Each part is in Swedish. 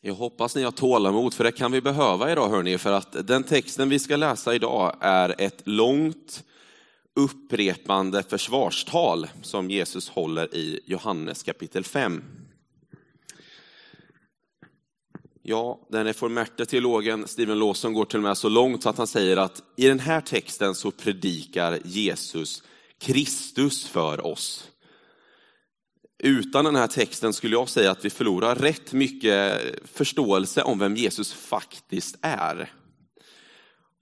Jag hoppas ni har tålamod, för det kan vi behöva idag hörni, för att den texten vi ska läsa idag är ett långt upprepande försvarstal som Jesus håller i Johannes kapitel 5. Ja, den reformerte teologen Steven Lawson går till och med så långt så att han säger att i den här texten så predikar Jesus Kristus för oss. Utan den här texten skulle jag säga att vi förlorar rätt mycket förståelse om vem Jesus faktiskt är.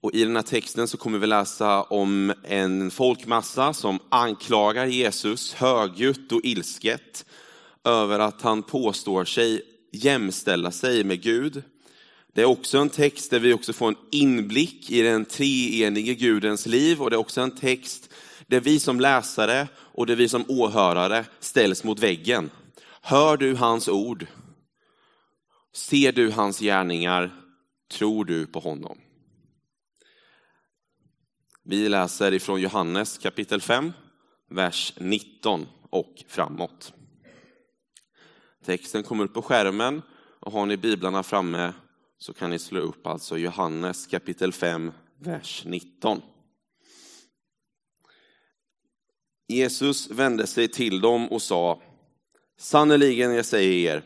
Och I den här texten så kommer vi läsa om en folkmassa som anklagar Jesus högljutt och ilsket över att han påstår sig jämställa sig med Gud. Det är också en text där vi också får en inblick i den treenige Gudens liv och det är också en text där vi som läsare och där vi som åhörare ställs mot väggen. Hör du hans ord? Ser du hans gärningar? Tror du på honom? Vi läser ifrån Johannes kapitel 5, vers 19 och framåt. Texten kommer upp på skärmen och har ni biblarna framme så kan ni slå upp alltså Johannes kapitel 5, vers 19. Jesus vände sig till dem och sa, sannerligen jag säger er,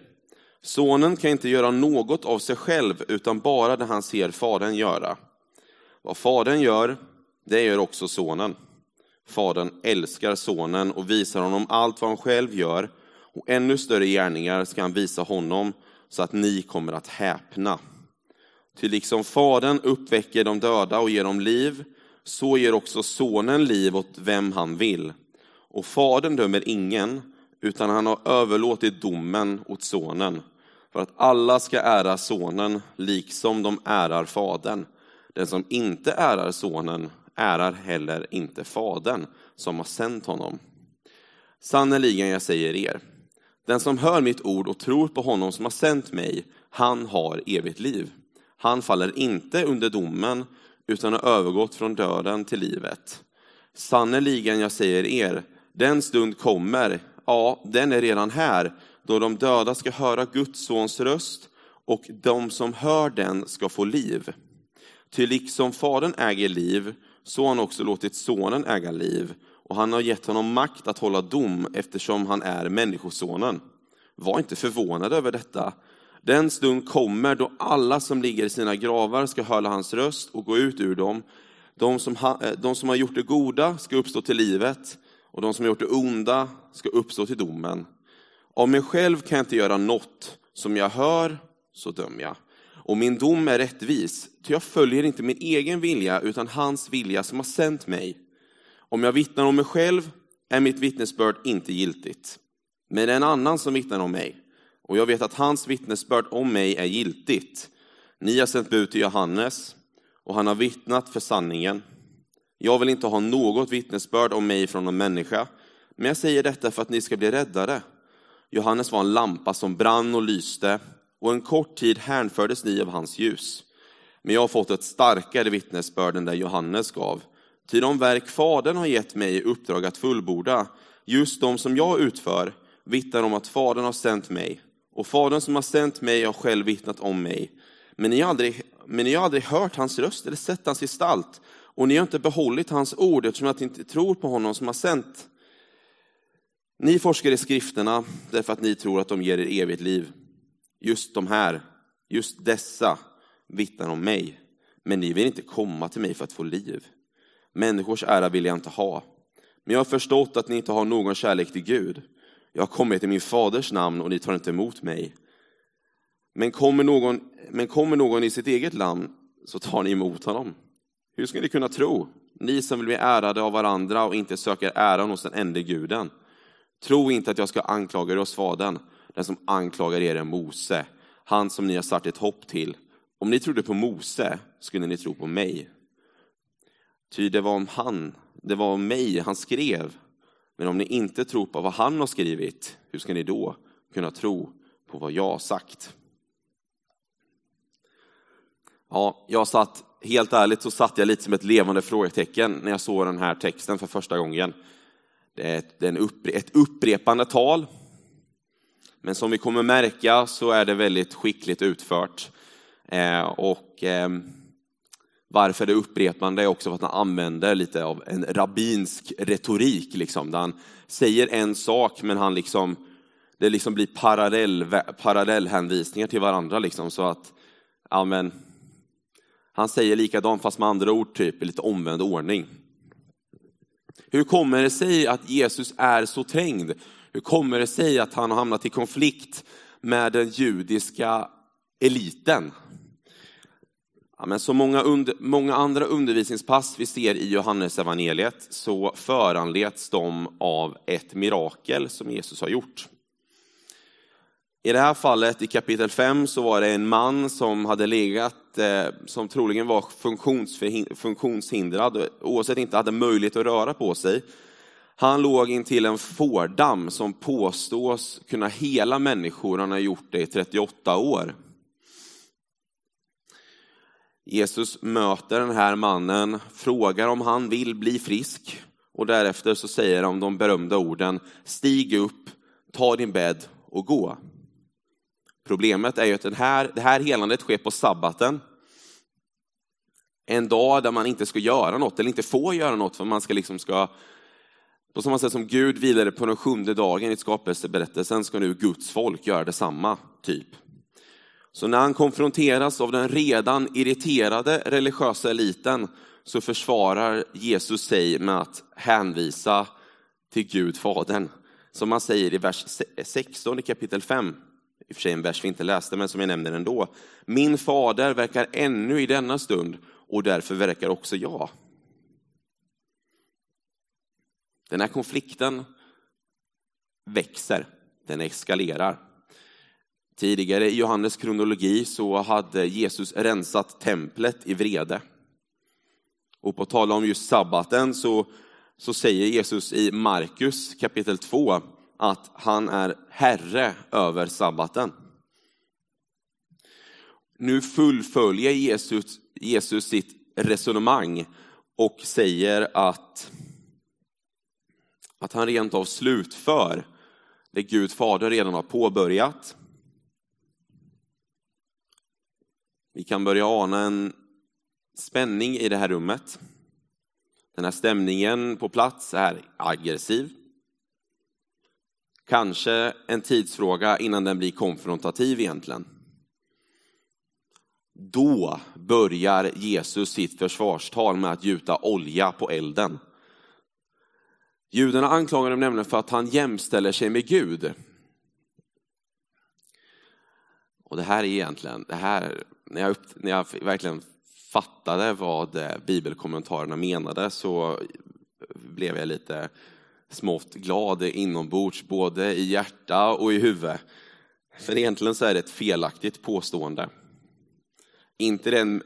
sonen kan inte göra något av sig själv utan bara det han ser fadern göra. Vad fadern gör, det gör också sonen. Fadern älskar sonen och visar honom allt vad han själv gör och ännu större gärningar ska han visa honom så att ni kommer att häpna. Ty liksom Fadern uppväcker de döda och ger dem liv, så ger också Sonen liv åt vem han vill. Och Fadern dömer ingen, utan han har överlåtit domen åt Sonen, för att alla ska ära Sonen liksom de ärar Fadern. Den som inte ärar Sonen ärar heller inte Fadern som har sänt honom. Sannerligen, jag säger er, den som hör mitt ord och tror på honom som har sänt mig, han har evigt liv. Han faller inte under domen, utan har övergått från döden till livet. Sannerligen, jag säger er, den stund kommer, ja, den är redan här, då de döda ska höra Guds sons röst och de som hör den ska få liv. Ty liksom Fadern äger liv, så har han också låtit Sonen äga liv och han har gett honom makt att hålla dom eftersom han är Människosonen. Var inte förvånad över detta. Den stund kommer då alla som ligger i sina gravar ska höra hans röst och gå ut ur dem. De som, ha, eh, de som har gjort det goda ska uppstå till livet och de som har gjort det onda ska uppstå till domen. Av mig själv kan jag inte göra något, som jag hör så dömer jag. Och min dom är rättvis, ty jag följer inte min egen vilja utan hans vilja som har sänt mig. Om jag vittnar om mig själv är mitt vittnesbörd inte giltigt. Men det är en annan som vittnar om mig, och jag vet att hans vittnesbörd om mig är giltigt. Ni har sänt bud till Johannes, och han har vittnat för sanningen. Jag vill inte ha något vittnesbörd om mig från någon människa, men jag säger detta för att ni ska bli räddade. Johannes var en lampa som brann och lyste, och en kort tid hänfördes ni av hans ljus. Men jag har fått ett starkare vittnesbörd än det Johannes gav, Ty de verk Fadern har gett mig i uppdrag att fullborda, just de som jag utför, vittnar om att Fadern har sänt mig. Och Fadern som har sänt mig har själv vittnat om mig. Men ni har aldrig, men ni har aldrig hört hans röst eller sett hans gestalt. Och ni har inte behållit hans ord eftersom att ni inte tror på honom som har sänt. Ni forskar i skrifterna därför att ni tror att de ger er evigt liv. Just de här, just dessa vittnar om mig. Men ni vill inte komma till mig för att få liv. Människors ära vill jag inte ha. Men jag har förstått att ni inte har någon kärlek till Gud. Jag har kommit i min faders namn och ni tar inte emot mig. Men kommer någon, men kommer någon i sitt eget namn så tar ni emot honom. Hur ska ni kunna tro, ni som vill bli ärade av varandra och inte söker äran hos den enda guden? Tro inte att jag ska anklaga er hos Fadern. Den som anklagar er är Mose, han som ni har satt ett hopp till. Om ni trodde på Mose skulle ni tro på mig, Ty det var om han, det var om mig han skrev. Men om ni inte tror på vad han har skrivit, hur ska ni då kunna tro på vad jag har sagt? Ja, jag satt, helt ärligt så satt jag lite som ett levande frågetecken när jag såg den här texten för första gången. Det är ett, upprepande tal. Men som vi kommer märka så är det väldigt skickligt utfört. Eh, och eh, varför det är upprepande är också för att han använder lite av en rabbinsk retorik, liksom, där han säger en sak men han liksom, det liksom blir parallell, parallellhänvisningar till varandra. Liksom, så att, ja, men, han säger likadant fast med andra ord, typ i lite omvänd ordning. Hur kommer det sig att Jesus är så trängd? Hur kommer det sig att han har hamnat i konflikt med den judiska eliten? Ja, men som många, under, många andra undervisningspass vi ser i Johannes evangeliet så föranleds de av ett mirakel som Jesus har gjort. I det här fallet, i kapitel 5, så var det en man som hade legat, eh, som troligen var funktionshindrad, oavsett inte hade möjlighet att röra på sig. Han låg intill en fårdamm som påstås kunna hela människor, han har gjort det i 38 år. Jesus möter den här mannen, frågar om han vill bli frisk och därefter så säger han de berömda orden, stig upp, ta din bädd och gå. Problemet är ju att den här, det här helandet sker på sabbaten. En dag där man inte ska göra något, eller inte får göra något, för man ska liksom ska på samma sätt som Gud vilade på den sjunde dagen i skapelseberättelsen ska nu Guds folk göra detsamma, typ. Så när han konfronteras av den redan irriterade religiösa eliten så försvarar Jesus sig med att hänvisa till Gud, Fadern. Som han säger i vers 16 i kapitel 5, i och för sig en vers vi inte läste, men som jag nämner ändå. Min fader verkar ännu i denna stund och därför verkar också jag. Den här konflikten växer, den eskalerar. Tidigare i Johannes kronologi så hade Jesus rensat templet i vrede. Och på tal om just sabbaten så, så säger Jesus i Markus kapitel 2 att han är herre över sabbaten. Nu fullföljer Jesus, Jesus sitt resonemang och säger att, att han rent av slutför det Gud fader redan har påbörjat. Vi kan börja ana en spänning i det här rummet. Den här stämningen på plats är aggressiv. Kanske en tidsfråga innan den blir konfrontativ egentligen. Då börjar Jesus sitt försvarstal med att gjuta olja på elden. Judarna anklagar honom nämligen för att han jämställer sig med Gud. Och det här är egentligen, det här, när jag, när jag verkligen fattade vad eh, bibelkommentarerna menade så blev jag lite smått glad inombords, både i hjärta och i huvud. För egentligen så är det ett felaktigt påstående. Inte den,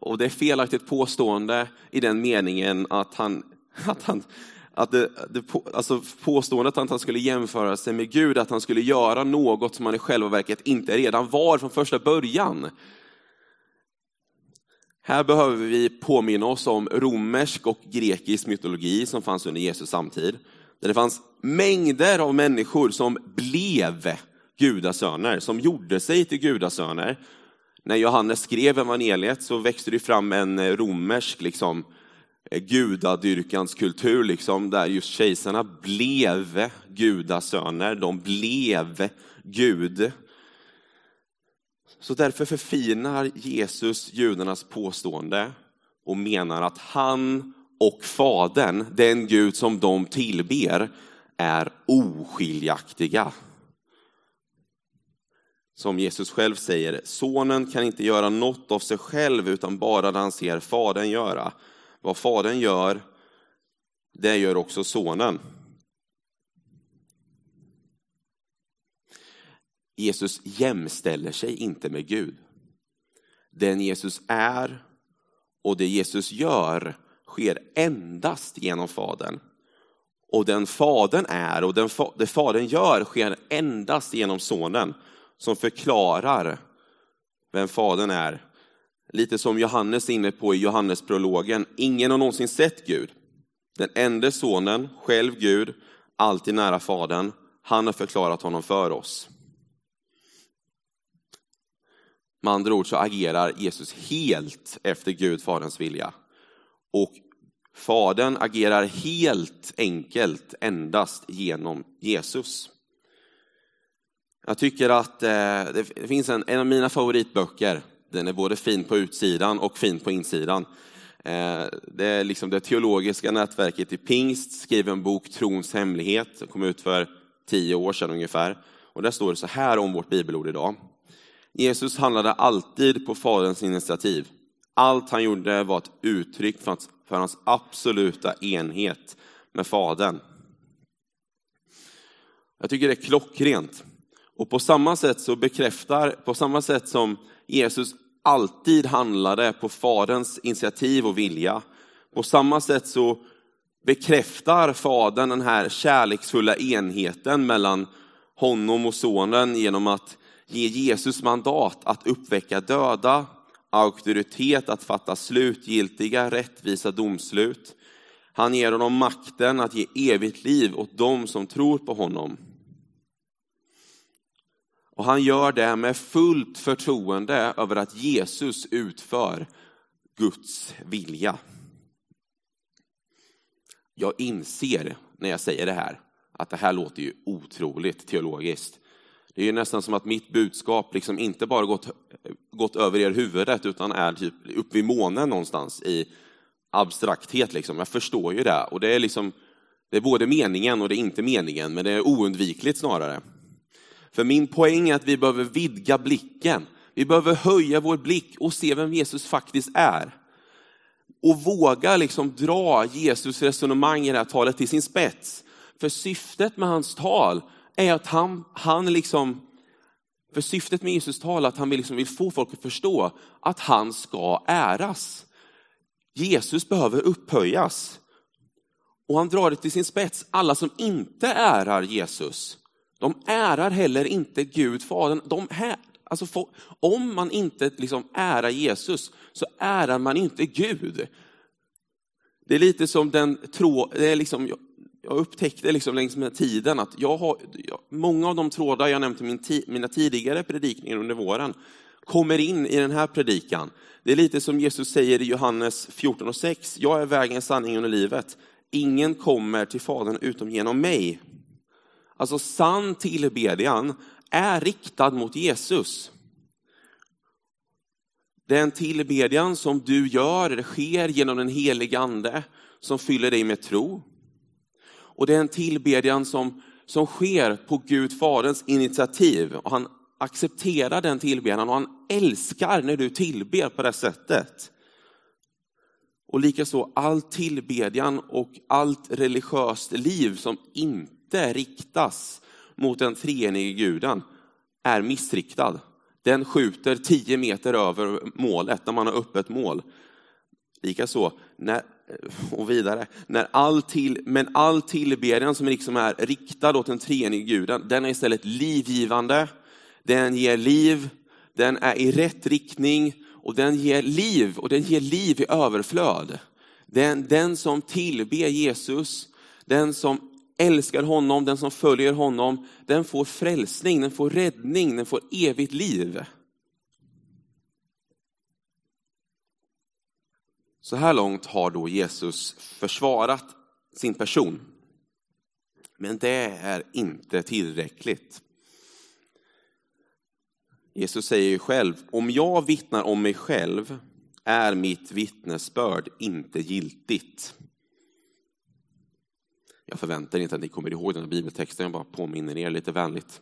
och det är felaktigt påstående i den meningen att han, att han att det, det, alltså påståendet att han skulle jämföra sig med Gud, att han skulle göra något som han i själva verket inte redan var från första början. Här behöver vi påminna oss om romersk och grekisk mytologi som fanns under Jesus samtid. Där det fanns mängder av människor som blev gudasöner, som gjorde sig till gudasöner. När Johannes skrev evangeliet så växte det fram en romersk liksom, gudadyrkans kultur, liksom, där just kejsarna blev gudasöner, de blev Gud. Så därför förfinar Jesus judarnas påstående och menar att han och Fadern, den Gud som de tillber, är oskiljaktiga. Som Jesus själv säger, sonen kan inte göra något av sig själv utan bara det han ser Fadern göra. Vad Fadern gör, det gör också sonen. Jesus jämställer sig inte med Gud. Den Jesus är och det Jesus gör sker endast genom Fadern. Och den Fadern är och den, det Fadern gör sker endast genom Sonen som förklarar vem Fadern är. Lite som Johannes är inne på i Johannesprologen. Ingen har någonsin sett Gud. Den enda sonen, själv Gud, alltid nära Fadern, han har förklarat honom för oss. Med andra ord så agerar Jesus helt efter Gud, Faderns vilja. Och Fadern agerar helt enkelt endast genom Jesus. Jag tycker att eh, det finns en, en av mina favoritböcker, den är både fin på utsidan och fin på insidan. Eh, det är liksom det teologiska nätverket i Pingst skriver en bok, Trons hemlighet, som kom ut för tio år sedan ungefär. Och där står det så här om vårt bibelord idag. Jesus handlade alltid på Faderns initiativ. Allt han gjorde var ett uttryck för hans, för hans absoluta enhet med Fadern. Jag tycker det är klockrent. Och på samma sätt så bekräftar, på samma sätt som Jesus alltid handlade på Faderns initiativ och vilja, på samma sätt så bekräftar Fadern den här kärleksfulla enheten mellan honom och sonen genom att ge Jesus mandat att uppväcka döda, auktoritet att fatta slutgiltiga, rättvisa domslut. Han ger honom makten att ge evigt liv åt dem som tror på honom. Och han gör det med fullt förtroende över att Jesus utför Guds vilja. Jag inser när jag säger det här att det här låter ju otroligt teologiskt. Det är ju nästan som att mitt budskap liksom inte bara gått, gått över er huvudet utan är typ upp vid månen någonstans i abstrakthet. Liksom. Jag förstår ju det och det är, liksom, det är både meningen och det är inte meningen, men det är oundvikligt snarare. För min poäng är att vi behöver vidga blicken. Vi behöver höja vår blick och se vem Jesus faktiskt är. Och våga liksom dra Jesus resonemang i det här talet till sin spets. För syftet med hans tal är att han, han liksom, för syftet med Jesus tal att han vill, liksom, vill få folk att förstå att han ska äras. Jesus behöver upphöjas. Och han drar det till sin spets. Alla som inte ärar Jesus, de ärar heller inte Gud, Fadern. De här, alltså, om man inte liksom ärar Jesus så ärar man inte Gud. Det är lite som den tråd, det är liksom, jag upptäckte liksom längs med tiden att jag har, många av de trådar jag nämnt i min, mina tidigare predikningar under våren kommer in i den här predikan. Det är lite som Jesus säger i Johannes 14 och 6. Jag är vägen, sanningen och livet. Ingen kommer till Fadern utom genom mig. Alltså sann tillbedjan är riktad mot Jesus. Den tillbedjan som du gör, det sker genom den helige ande som fyller dig med tro. Och det är en tillbedjan som, som sker på Gud Faderns initiativ. Och han accepterar den tillbedjan och han älskar när du tillber på det sättet. Och likaså all tillbedjan och allt religiöst liv som inte riktas mot den treenige guden är missriktad. Den skjuter tio meter över målet när man har öppet mål. Likaså, när och vidare. När all till, men all tillbedjan som liksom är riktad åt den treenige guden, den är istället livgivande, den ger liv, den är i rätt riktning och den ger liv och den ger liv i överflöd. Den, den som tillber Jesus, den som älskar honom, den som följer honom, den får frälsning, den får räddning, den får evigt liv. Så här långt har då Jesus försvarat sin person. Men det är inte tillräckligt. Jesus säger ju själv, om jag vittnar om mig själv är mitt vittnesbörd inte giltigt. Jag förväntar inte att ni kommer ihåg den här bibeltexten, jag bara påminner er lite vänligt.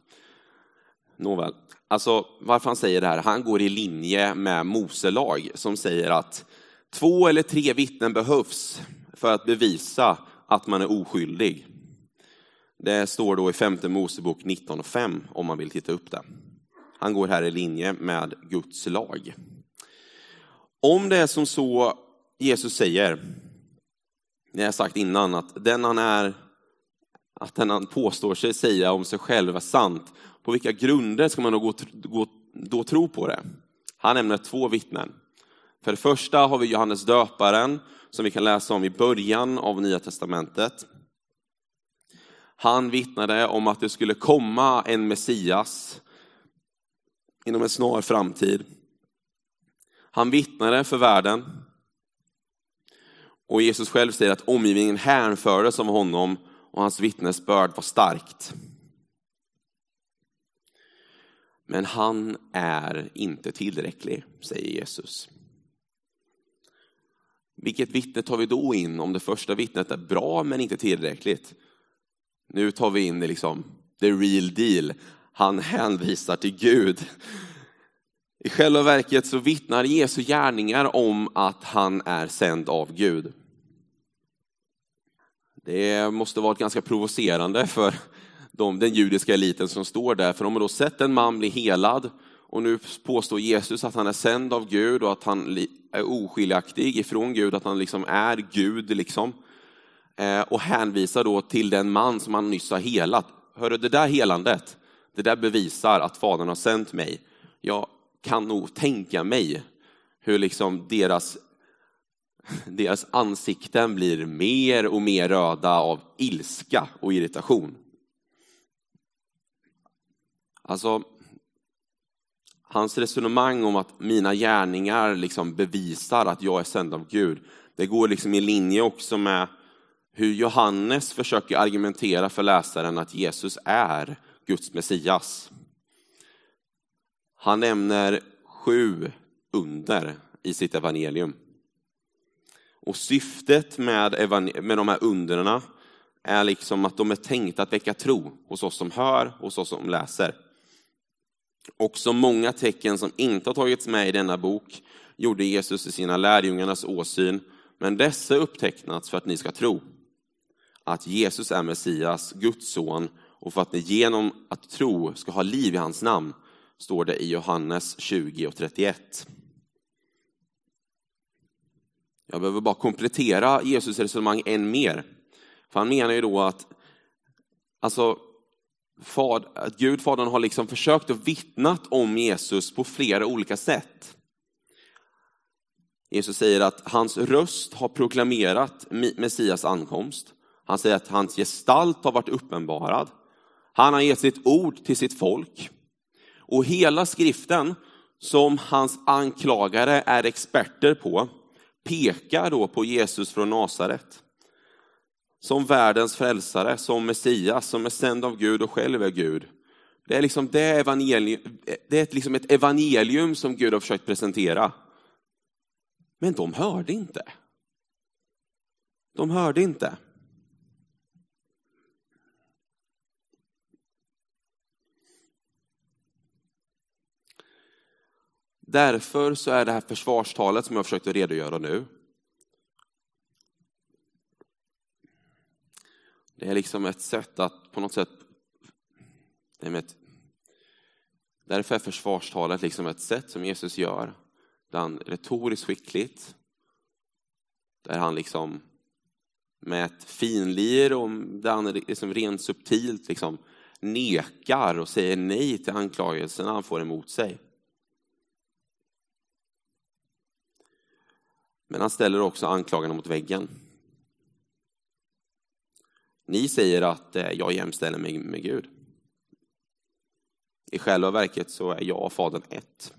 Nåväl, alltså varför han säger det här, han går i linje med Mose lag som säger att Två eller tre vittnen behövs för att bevisa att man är oskyldig. Det står då i femte Mosebok 19.5 om man vill titta upp det. Han går här i linje med Guds lag. Om det är som så Jesus säger, det har sagt innan, att den han är, att den han påstår sig säga om sig själv är sant, på vilka grunder ska man då, gå, gå, då tro på det? Han nämner två vittnen. För det första har vi Johannes döparen, som vi kan läsa om i början av Nya Testamentet. Han vittnade om att det skulle komma en Messias inom en snar framtid. Han vittnade för världen. Och Jesus själv säger att omgivningen hänfördes av honom och hans vittnesbörd var starkt. Men han är inte tillräcklig, säger Jesus. Vilket vittne tar vi då in om det första vittnet är bra men inte tillräckligt? Nu tar vi in det liksom, the real deal. Han hänvisar till Gud. I själva verket så vittnar Jesu gärningar om att han är sänd av Gud. Det måste varit ganska provocerande för de, den judiska eliten som står där, för de har då sett en man bli helad och nu påstår Jesus att han är sänd av Gud och att han är oskiljaktig ifrån Gud, att han liksom är Gud. Liksom. Eh, och hänvisar då till den man som han nyss har helat. Hörru, det där helandet, det där bevisar att Fadern har sänt mig. Jag kan nog tänka mig hur liksom deras, deras ansikten blir mer och mer röda av ilska och irritation. Alltså, hans resonemang om att mina gärningar liksom bevisar att jag är sänd av Gud, det går liksom i linje också med hur Johannes försöker argumentera för läsaren att Jesus är Guds Messias. Han nämner sju under i sitt evangelium. Och syftet med, med de här underna är liksom att de är tänkta att väcka tro hos oss som hör, hos oss som läser. Också många tecken som inte har tagits med i denna bok gjorde Jesus i sina lärjungarnas åsyn, men dessa upptecknats för att ni ska tro att Jesus är Messias, Guds son, och för att ni genom att tro ska ha liv i hans namn, står det i Johannes 20 och 31. Jag behöver bara komplettera Jesus resonemang än mer. För han menar ju då att, alltså, fad, att Gud, Fadern, har liksom försökt att vittnat om Jesus på flera olika sätt. Jesus säger att hans röst har proklamerat Messias ankomst. Han säger att hans gestalt har varit uppenbarad. Han har gett sitt ord till sitt folk. Och hela skriften, som hans anklagare är experter på, pekar då på Jesus från Nasaret. Som världens frälsare, som Messias, som är sänd av Gud och själv är Gud. Det är, liksom det evangelium, det är liksom ett evangelium som Gud har försökt presentera. Men de hörde inte. De hörde inte. Därför så är det här försvarstalet som jag försökte redogöra nu, det är liksom ett sätt att på något sätt, det är ett, därför är försvarstalet liksom ett sätt som Jesus gör, där han retoriskt skickligt, där han liksom med ett finlir och där han liksom rent subtilt liksom nekar och säger nej till anklagelserna han får emot sig. Men han ställer också anklagarna mot väggen. Ni säger att eh, jag jämställer mig med Gud. I själva verket så är jag och Fadern ett.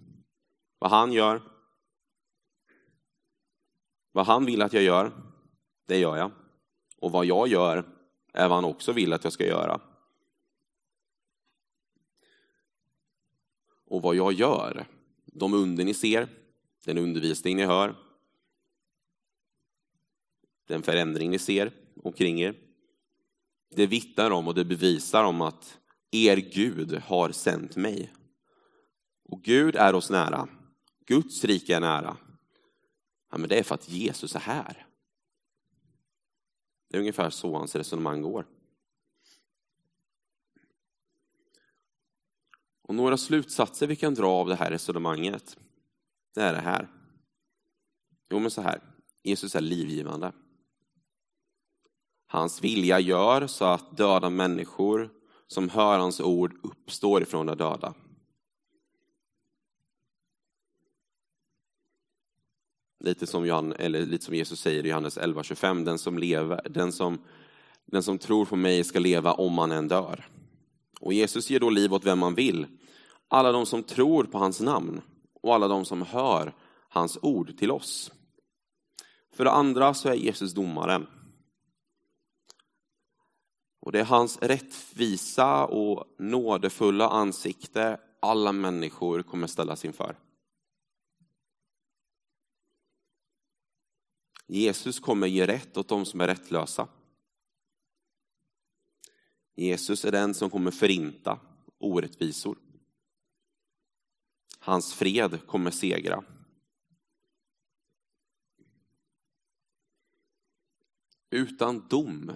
Vad han gör, vad han vill att jag gör, det gör jag. Och vad jag gör är vad han också vill att jag ska göra. Och vad jag gör, de under ni ser, den undervisning ni hör, den förändring ni ser omkring er. Det vittnar om och det bevisar om att er Gud har sänt mig. Och Gud är oss nära. Guds rike är nära. Ja, men det är för att Jesus är här. Det är ungefär så hans resonemang går. Och några slutsatser vi kan dra av det här resonemanget, det är det här. Jo, men så här. Jesus är livgivande. Hans vilja gör så att döda människor som hör hans ord uppstår ifrån de döda. Lite som, Johan, eller lite som Jesus säger i Johannes 11.25, den som, den, som, den som tror på mig ska leva om man än dör. Och Jesus ger då liv åt vem man vill. Alla de som tror på hans namn och alla de som hör hans ord till oss. För det andra så är Jesus domaren. Och det är hans rättvisa och nådefulla ansikte alla människor kommer ställas inför. Jesus kommer ge rätt åt de som är rättlösa. Jesus är den som kommer förinta orättvisor. Hans fred kommer segra. Utan dom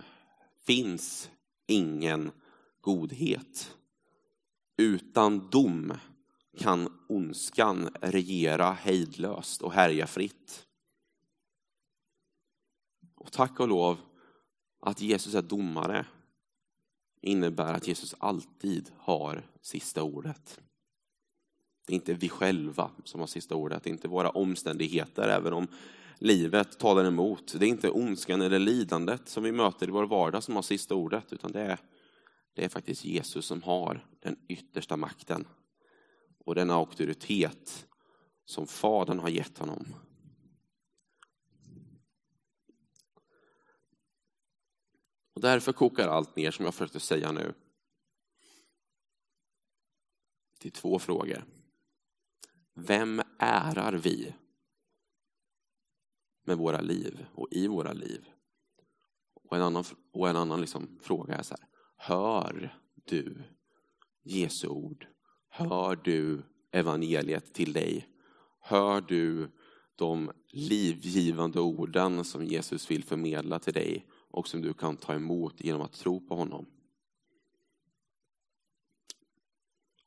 finns ingen godhet. Utan dom kan ondskan regera hejdlöst och härja fritt. Och tack och lov att Jesus är domare innebär att Jesus alltid har sista ordet. Det är inte vi själva som har sista ordet, det är inte våra omständigheter, även om livet talar emot. Det är inte ondskan eller lidandet som vi möter i vår vardag som har sista ordet, utan det är, det är faktiskt Jesus som har den yttersta makten och den auktoritet som Fadern har gett honom. Och därför kokar allt ner, som jag försökte säga nu, till två frågor. Vem ärar vi med våra liv och i våra liv? Och en annan, och en annan liksom fråga är så här, hör du Jesu ord? Hör du evangeliet till dig? Hör du de livgivande orden som Jesus vill förmedla till dig och som du kan ta emot genom att tro på honom?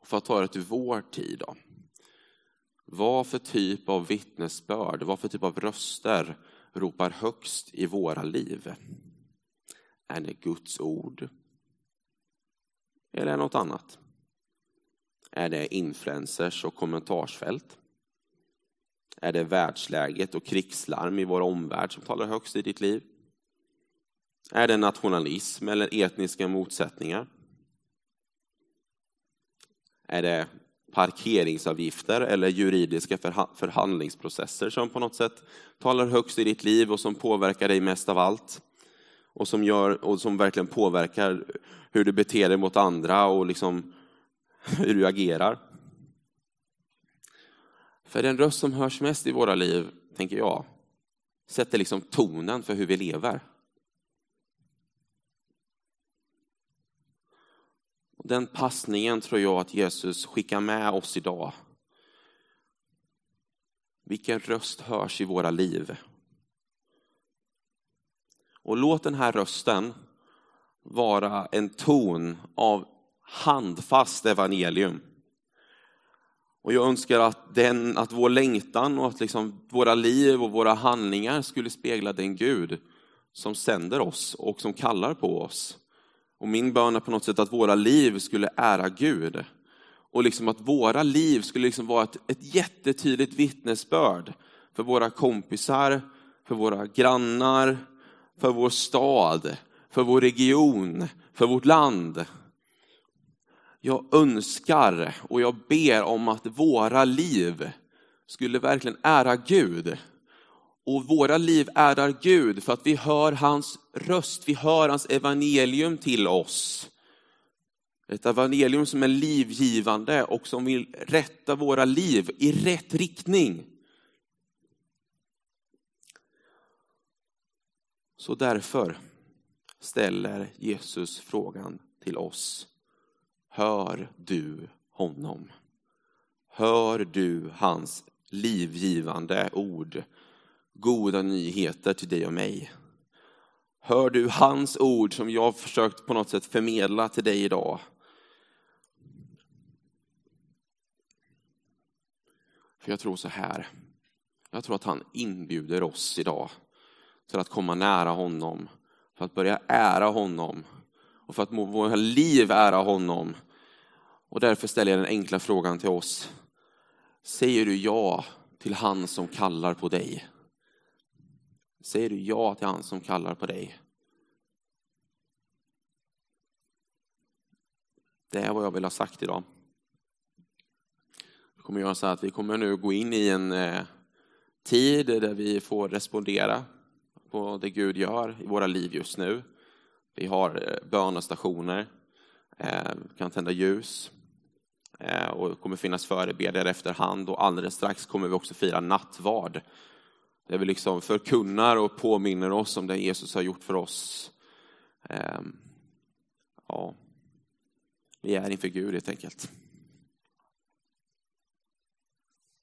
För att ta det till vår tid då. Vad för typ av vittnesbörd, vad för typ av röster ropar högst i våra liv? Är det Guds ord? Eller något annat? Är det influencers och kommentarsfält? Är det världsläget och krigslarm i vår omvärld som talar högst i ditt liv? Är det nationalism eller etniska motsättningar? Är det parkeringsavgifter eller juridiska förhandlingsprocesser som på något sätt talar högst i ditt liv och som påverkar dig mest av allt? Och som, gör, och som verkligen påverkar hur du beter dig mot andra och liksom hur du agerar. För den röst som hörs mest i våra liv, tänker jag, sätter liksom tonen för hur vi lever. Den passningen tror jag att Jesus skickar med oss idag. Vilken röst hörs i våra liv? Och låt den här rösten vara en ton av handfast evangelium. Och jag önskar att, den, att vår längtan och att liksom våra liv och våra handlingar skulle spegla den Gud som sänder oss och som kallar på oss. Och min bön är på något sätt att våra liv skulle ära Gud. Och liksom att våra liv skulle liksom vara ett, ett jättetydligt vittnesbörd för våra kompisar, för våra grannar, för vår stad, för vår region, för vårt land. Jag önskar och jag ber om att våra liv skulle verkligen ära Gud. Och våra liv ärar Gud för att vi hör hans röst, vi hör hans evangelium till oss. Ett evangelium som är livgivande och som vill rätta våra liv i rätt riktning. Så därför ställer Jesus frågan till oss. Hör du honom? Hör du hans livgivande ord? Goda nyheter till dig och mig. Hör du hans ord som jag försökt på något sätt förmedla till dig idag? För jag tror så här. Jag tror att han inbjuder oss idag till att komma nära honom, för att börja ära honom och för att våra liv ära honom. Och därför ställer jag den enkla frågan till oss. Säger du ja till han som kallar på dig? Säger du ja till han som kallar på dig? Det är vad jag vill ha sagt idag. Vi kommer göra så att vi kommer nu gå in i en, eh, tid där vi får respondera på det Gud gör i våra liv just nu. Vi har eh, bönestationer, eh, kan tända ljus och det kommer finnas förebedjare efterhand och alldeles strax kommer vi också fira nattvard. Där vi liksom förkunnar och påminner oss om det Jesus har gjort för oss. Ehm, ja, vi är inför Gud helt enkelt.